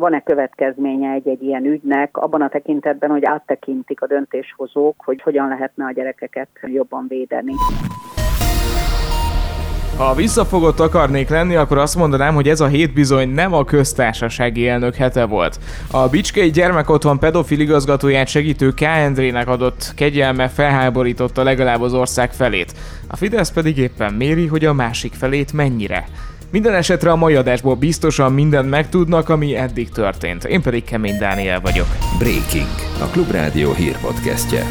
van-e következménye egy-egy ilyen ügynek, abban a tekintetben, hogy áttekintik a döntéshozók, hogy hogyan lehetne a gyerekeket jobban védeni. Ha visszafogott akarnék lenni, akkor azt mondanám, hogy ez a hét bizony nem a köztársasági elnök hete volt. A Bicskei Gyermekotthon pedofil igazgatóját segítő K. Endrének adott kegyelme felháborította legalább az ország felét. A Fidesz pedig éppen méri, hogy a másik felét mennyire. Minden esetre a mai adásból biztosan mindent megtudnak, ami eddig történt. Én pedig Kemény Dániel vagyok. Breaking, a Klubrádió hírpodcastje.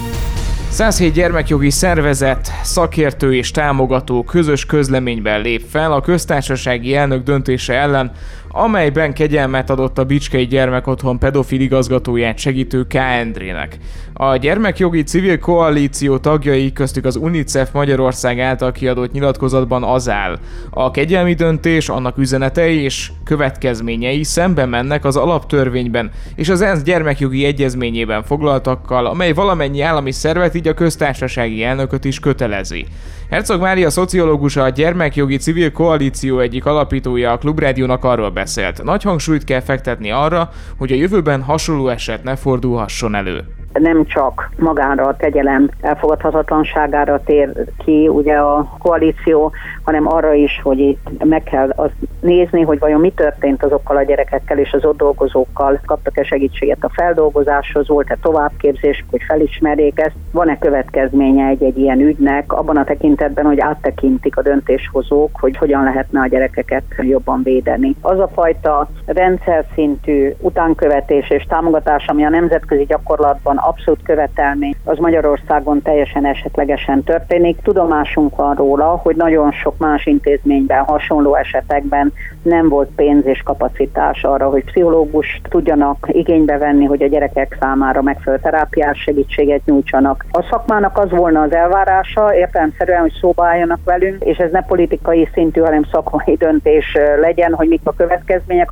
107 gyermekjogi szervezet, szakértő és támogató közös közleményben lép fel a köztársasági elnök döntése ellen, amelyben kegyelmet adott a Bicskei Gyermekotthon pedofil igazgatóját segítő K. Endrének. A gyermekjogi civil koalíció tagjai köztük az UNICEF Magyarország által kiadott nyilatkozatban az áll. A kegyelmi döntés, annak üzenetei és következményei szembe mennek az alaptörvényben és az ENSZ gyermekjogi egyezményében foglaltakkal, amely valamennyi állami szervet így a köztársasági elnököt is kötelezi. Herzog Mária szociológus a Gyermekjogi Civil Koalíció egyik alapítója a Klubrádiónak arról beszélt. Nagy hangsúlyt kell fektetni arra, hogy a jövőben hasonló eset ne fordulhasson elő nem csak magára a kegyelem elfogadhatatlanságára tér ki ugye a koalíció, hanem arra is, hogy itt meg kell az nézni, hogy vajon mi történt azokkal a gyerekekkel és az ott dolgozókkal, kaptak-e segítséget a feldolgozáshoz, volt-e továbbképzés, hogy felismerjék ezt, van-e következménye egy-egy ilyen ügynek, abban a tekintetben, hogy áttekintik a döntéshozók, hogy hogyan lehetne a gyerekeket jobban védeni. Az a fajta rendszer szintű utánkövetés és támogatás, ami a nemzetközi gyakorlatban abszolút követelmény, az Magyarországon teljesen esetlegesen történik. Tudomásunk van róla, hogy nagyon sok más intézményben, hasonló esetekben nem volt pénz és kapacitás arra, hogy pszichológus tudjanak igénybe venni, hogy a gyerekek számára megfelelő terápiás segítséget nyújtsanak. A szakmának az volna az elvárása, értelemszerűen, hogy szóba álljanak velünk, és ez ne politikai szintű, hanem szakmai döntés legyen, hogy mik a következmények.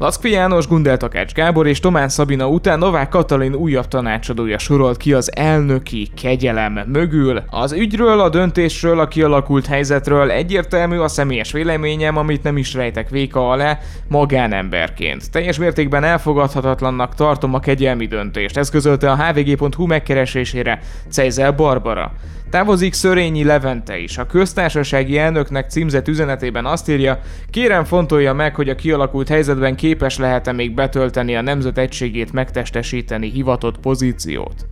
Laszkvi János, Gundel Takács Gábor és Tomán Szabina után Novák Katalin újabb tanácsadója sorolt ki az elnöki kegyelem mögül. Az ügyről, a döntésről, a kialakult helyzetről egyértelmű a személyes véleményem, amit nem is rejtek véka alá magánemberként. Teljes mértékben elfogadhatatlannak tartom a kegyelmi döntést, ez közölte a hvg.hu megkeresésére Cejzel Barbara. Távozik Szörényi Levente is. A köztársasági elnöknek címzett üzenetében azt írja, kérem fontolja meg, hogy a kialakult helyzetben képes lehet-e még betölteni a nemzet egységét megtestesíteni hivatott pozíciót.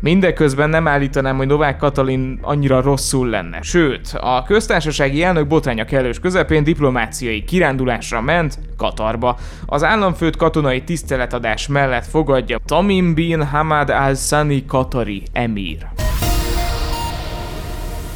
Mindeközben nem állítanám, hogy Novák Katalin annyira rosszul lenne. Sőt, a köztársasági elnök botránya kellős közepén diplomáciai kirándulásra ment Katarba. Az államfőt katonai tiszteletadás mellett fogadja Tamim bin Hamad al-Sani Katari emír.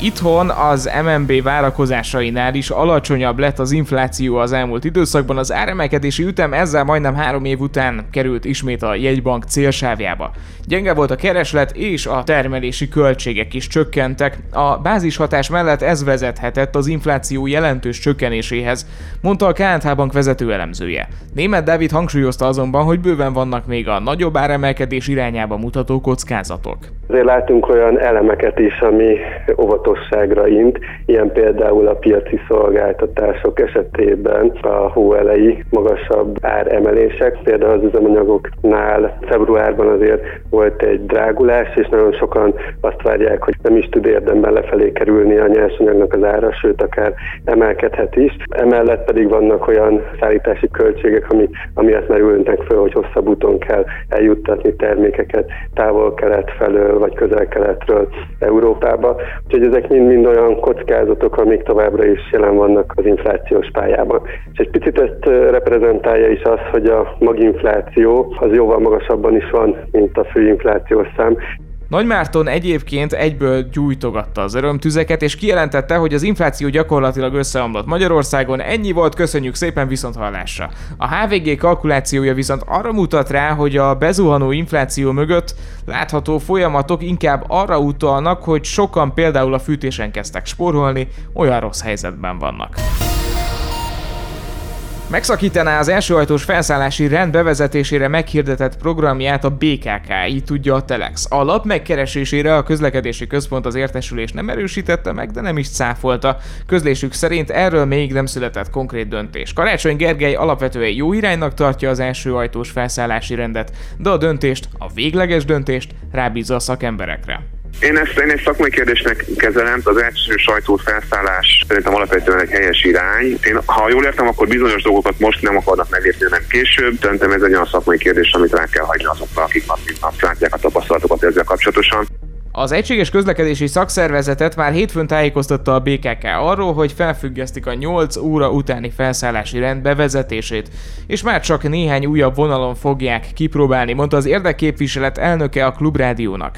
Itthon az MNB várakozásainál is alacsonyabb lett az infláció az elmúlt időszakban, az áremelkedési ütem ezzel majdnem három év után került ismét a jegybank célsávjába. Gyenge volt a kereslet és a termelési költségek is csökkentek. A bázishatás mellett ez vezethetett az infláció jelentős csökkenéséhez, mondta a KNH Bank vezető elemzője. Német David hangsúlyozta azonban, hogy bőven vannak még a nagyobb áremelkedés irányába mutató kockázatok. Azért látunk olyan elemeket is, ami óvatos óvatosságra int, ilyen például a piaci szolgáltatások esetében a hóelei magasabb áremelések, például az üzemanyagoknál februárban azért volt egy drágulás, és nagyon sokan azt várják, hogy nem is tud érdemben lefelé kerülni a nyersanyagnak az ára, sőt akár emelkedhet is. Emellett pedig vannak olyan szállítási költségek, ami, amiatt merülnek föl, hogy hosszabb úton kell eljuttatni termékeket távol-kelet felől, vagy közel-keletről Európába. Úgyhogy ezek ezek mind-mind olyan kockázatok, amik továbbra is jelen vannak az inflációs pályában. És egy picit ezt reprezentálja is az, hogy a maginfláció az jóval magasabban is van, mint a főinflációs szám, nagy Márton egyébként egyből gyújtogatta az örömtüzeket, és kijelentette, hogy az infláció gyakorlatilag összeomlott Magyarországon. Ennyi volt, köszönjük szépen viszont hallásra. A HVG kalkulációja viszont arra mutat rá, hogy a bezuhanó infláció mögött látható folyamatok inkább arra utalnak, hogy sokan például a fűtésen kezdtek spórolni, olyan rossz helyzetben vannak. Megszakítaná az elsőajtós felszállási rend bevezetésére meghirdetett programját a BKK, így tudja a Telex. A lap megkeresésére a közlekedési központ az értesülés nem erősítette meg, de nem is cáfolta. Közlésük szerint erről még nem született konkrét döntés. Karácsony Gergely alapvetően jó iránynak tartja az első ajtós felszállási rendet, de a döntést, a végleges döntést rábízza a szakemberekre. Én ezt, én ezt szakmai kérdésnek kezelem, az első sajtó felszállás szerintem alapvetően egy helyes irány. Én, ha jól értem, akkor bizonyos dolgokat most nem akarnak meglépni, nem később. Szerintem ez egy olyan szakmai kérdés, amit rá kell hagyni azokra, akik nap nap látják a tapasztalatokat ezzel kapcsolatosan. Az Egységes Közlekedési Szakszervezetet már hétfőn tájékoztatta a BKK arról, hogy felfüggesztik a 8 óra utáni felszállási rend bevezetését, és már csak néhány újabb vonalon fogják kipróbálni, mondta az érdekképviselet elnöke a Klubrádiónak.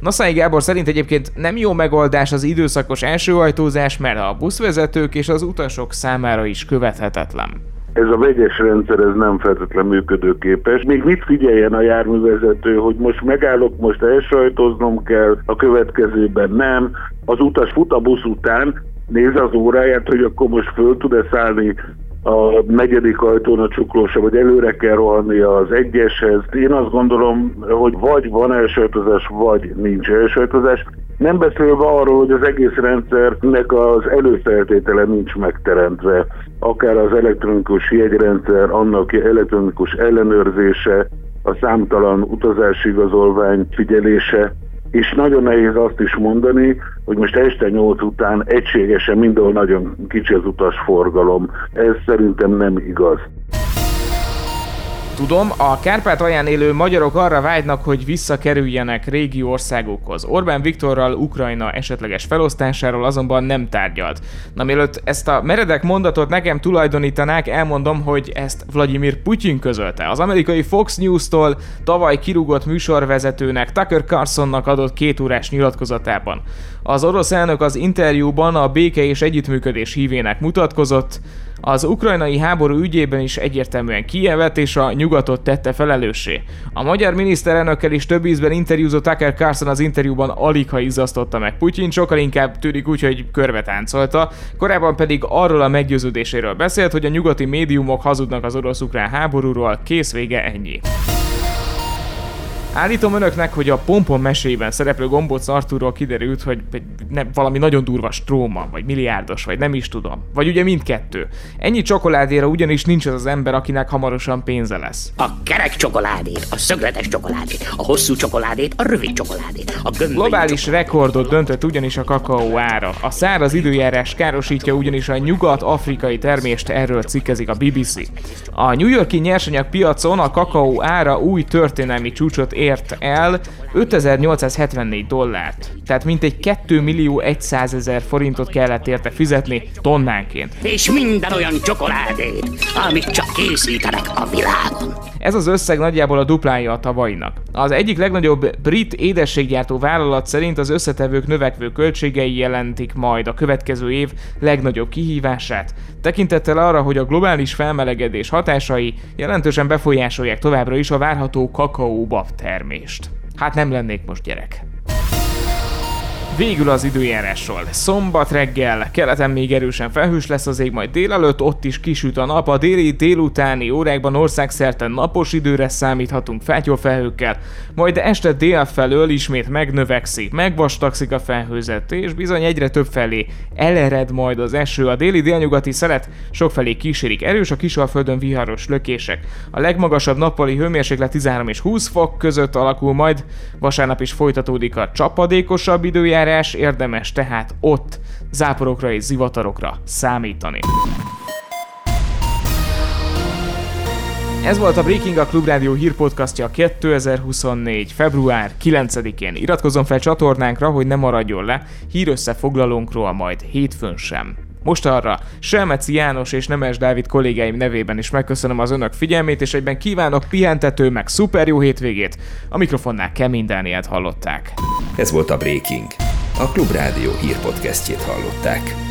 Naszai Gábor szerint egyébként nem jó megoldás az időszakos elsőajtózás, mert a buszvezetők és az utasok számára is követhetetlen. Ez a vegyes rendszer ez nem feltétlen működőképes. Még mit figyeljen a járművezető, hogy most megállok, most elsajtoznom kell, a következőben nem. Az utas fut a busz után, néz az óráját, hogy akkor most föl tud-e szállni a negyedik ajtón a csuklósa, vagy előre kell rohanni az egyeshez. Én azt gondolom, hogy vagy van elsajtozás, vagy nincs elsajtozás. Nem beszélve arról, hogy az egész rendszernek az előfeltétele nincs megteremtve. Akár az elektronikus jegyrendszer, annak elektronikus ellenőrzése, a számtalan utazási igazolvány figyelése, és nagyon nehéz azt is mondani, hogy most este nyolc után egységesen mindenhol nagyon kicsi az utasforgalom. Ez szerintem nem igaz. Tudom, a Kárpát alján élő magyarok arra vágynak, hogy visszakerüljenek régi országokhoz. Orbán Viktorral Ukrajna esetleges felosztásáról azonban nem tárgyalt. Na mielőtt ezt a meredek mondatot nekem tulajdonítanák, elmondom, hogy ezt Vladimir Putyin közölte. Az amerikai Fox News-tól tavaly kirúgott műsorvezetőnek Tucker Carlsonnak adott két órás nyilatkozatában. Az orosz elnök az interjúban a béke és együttműködés hívének mutatkozott, az ukrajnai háború ügyében is egyértelműen Kijevet és a nyugatot tette felelőssé. A magyar miniszterelnökkel is több ízben interjúzott Tucker Carlson az interjúban alig ha izzasztotta meg Putyin, sokkal inkább tűnik úgy, hogy körbe táncolta, korábban pedig arról a meggyőződéséről beszélt, hogy a nyugati médiumok hazudnak az orosz-ukrán háborúról, kész vége ennyi. Állítom önöknek, hogy a Pompon meséjében szereplő gombóc Arturról kiderült, hogy nem, valami nagyon durva stróma, vagy milliárdos, vagy nem is tudom. Vagy ugye mindkettő. Ennyi csokoládéra ugyanis nincs az az ember, akinek hamarosan pénze lesz. A kerek csokoládét, a szögletes csokoládét, a hosszú csokoládét, a rövid csokoládét, a gömbölyű Globális rekordot döntött ugyanis a kakaó ára. A száraz időjárás károsítja ugyanis a nyugat-afrikai termést, erről cikkezik a BBC. A New Yorki nyersanyag piacon a kakaó ára új történelmi csúcsot ért el 5874 dollárt. Tehát mintegy 2 millió 100 ezer forintot kellett érte fizetni tonnánként. És minden olyan csokoládét, amit csak készítenek a világon. Ez az összeg nagyjából a duplája a tavalyinak. Az egyik legnagyobb brit édességgyártó vállalat szerint az összetevők növekvő költségei jelentik majd a következő év legnagyobb kihívását, tekintettel arra, hogy a globális felmelegedés hatásai jelentősen befolyásolják továbbra is a várható kakaóbab termést. Hát nem lennék most gyerek. Végül az időjárásról. Szombat reggel, keleten még erősen felhős lesz az ég, majd délelőtt ott is kisüt a nap. A déli délutáni órákban országszerte napos időre számíthatunk felhőkkel, majd este dél felől ismét megnövekszik, megvastagszik a felhőzet, és bizony egyre több felé elered majd az eső. A déli délnyugati szelet sokfelé kísérik erős, a kisalföldön viharos lökések. A legmagasabb nappali hőmérséklet 13 és 20 fok között alakul majd, vasárnap is folytatódik a csapadékosabb időjárás, időjárás, érdemes tehát ott záporokra és zivatarokra számítani. Ez volt a Breaking a Klubrádió hírpodcastja 2024. február 9-én. Iratkozzon fel csatornánkra, hogy ne maradjon le hírösszefoglalónkról majd hétfőn sem. Most arra Selmeci János és Nemes Dávid kollégáim nevében is megköszönöm az önök figyelmét, és egyben kívánok pihentető meg szuper jó hétvégét. A mikrofonnál Kemin Dánielt hallották. Ez volt a Breaking. A Klubrádió hírpodcastjét hallották.